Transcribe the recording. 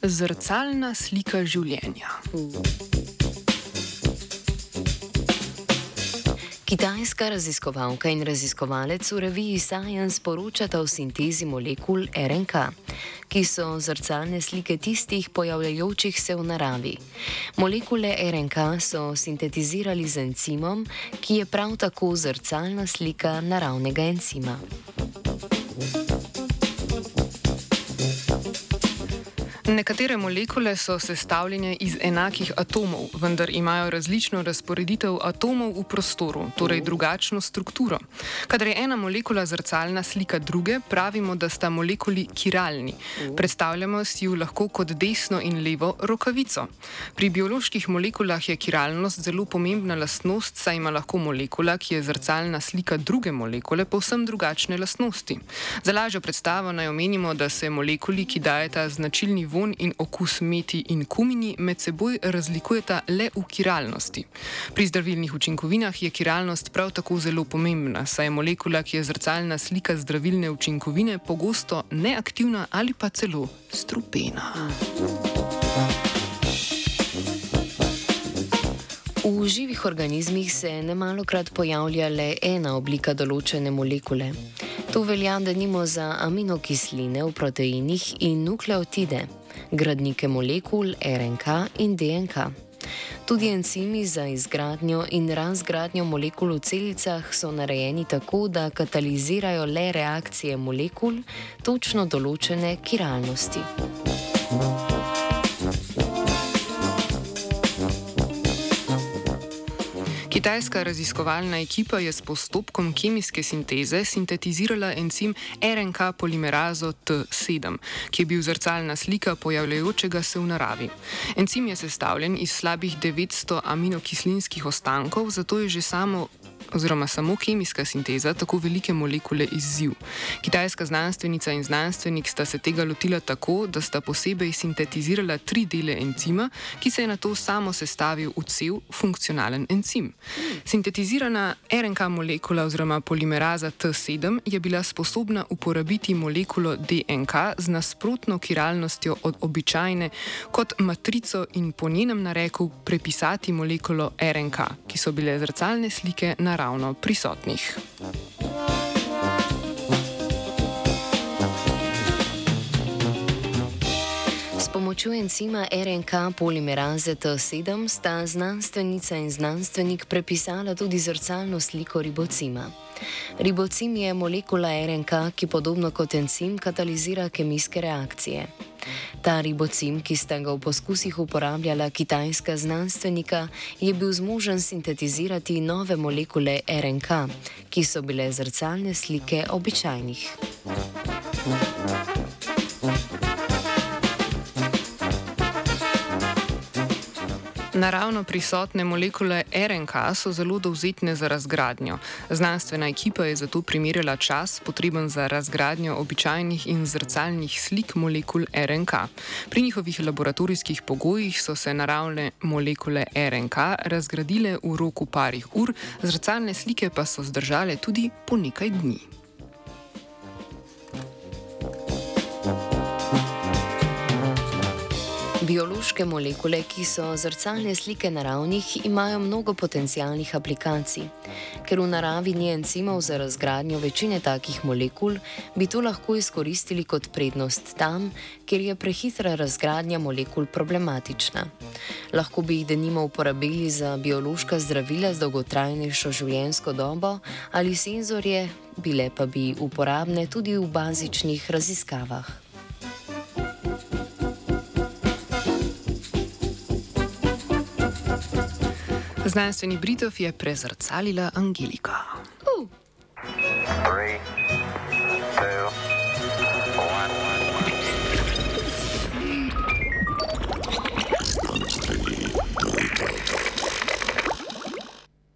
Zrcalna slika življenja. Kitajska raziskovalka in raziskovalec v reviji Science poročata o sintezi molekul RNK, ki so zrcalne slike tistih pojavljajočih se v naravi. Molekule RNK so sintetizirali z encimom, ki je prav tako zrcalna slika naravnega encima. Nekatere molekule so sestavljene iz enakih atomov, vendar imajo različno razporeditev atomov v prostoru, torej drugačno strukturo. Kadar je ena molekula zrcalna slika druge, pravimo, da sta molekuli kiralni. Predstavljamo si jo lahko kot desno in levo rokavico. Pri bioloških molekulah je kiralnost zelo pomembna lastnost, saj ima lahko molekula, ki je zrcalna slika druge molekule, povsem drugačne lastnosti. Za lažjo predstavo naj omenimo, da se molekuli, ki dajeta značilni von, von in okus meti in kumini med seboj razlikujeta le v kiralnosti. Pri zdravilnih učinkovinah je kiralnost prav tako zelo pomembna, saj je molekula, ki je zrcalna slika zdravilne učinkovine, pogosto neaktivna ali pa celo strupena. V živih organizmih se ne malo krat pojavlja le ena oblika določene molekule. To velja, da nimo za aminokisline v proteinih in nukleotide gradnike molekul RNK in DNK. Tudi encimi za izgradnjo in razgradnjo molekul v celicah so narejeni tako, da katalizirajo le reakcije molekul točno določene kiralnosti. Kitajska raziskovalna ekipa je s postopkom kemijske sinteze sintetizirala encim RNK polimerazo T7, ki je bil zrcalna slika pojavljajočega se v naravi. Encim je sestavljen iz slabih 900 aminokislinskih ostankov, zato je že samo oziroma samo kemijska sinteza tako velike molekule izziv. Kitajska znanstvenica in znanstvenik sta se tega lotila tako, da sta posebej sintetizirala tri dele encima, ki se je na to samo sestavil v cel funkcionalen encim. Sintetizirana RNK molekula oziroma polimeraza T7 je bila sposobna uporabiti molekulo DNK z nasprotno kiralnostjo od običajne kot matrico in po njenem nareku prepisati molekulo RNK, ki so bile zrcalne slike na naravno prisotnih. Pomočjo encima RNK polimeraze T7 sta znanstvenica in znanstvenik prepisala tudi zrcalno sliko ribocima. Ribocim je molekula RNK, ki podobno kot encim katalizira kemijske reakcije. Ta ribocim, ki sta ga v poskusih uporabljala kitajska znanstvenika, je bil zmožen sintetizirati nove molekule RNK, ki so bile zrcalne slike običajnih. Naravno prisotne molekule RNK so zelo dovzetne za razgradnjo. Znanstvena ekipa je zato primerjala čas, potreben za razgradnjo običajnih in zrcalnih slik molekul RNK. Pri njihovih laboratorijskih pogojih so se naravne molekule RNK razgradile v roku parih ur, zrcalne slike pa so zdržale tudi po nekaj dni. Biološke molekule, ki so zrcalne slike naravnih, imajo mnogo potencijalnih aplikacij. Ker v naravi ni encimov za razgradnjo večine takih molekul, bi to lahko izkoristili kot prednost tam, kjer je prehitra razgradnja molekul problematična. Lahko bi jih denimo uporabili za biološka zdravila z dolgotrajnejšo življenjsko dobo ali senzorje, bile pa bi uporabne tudi v bazičnih raziskavah. Znanstveni Britov je prezrcalila Angeliko. Uh. Three,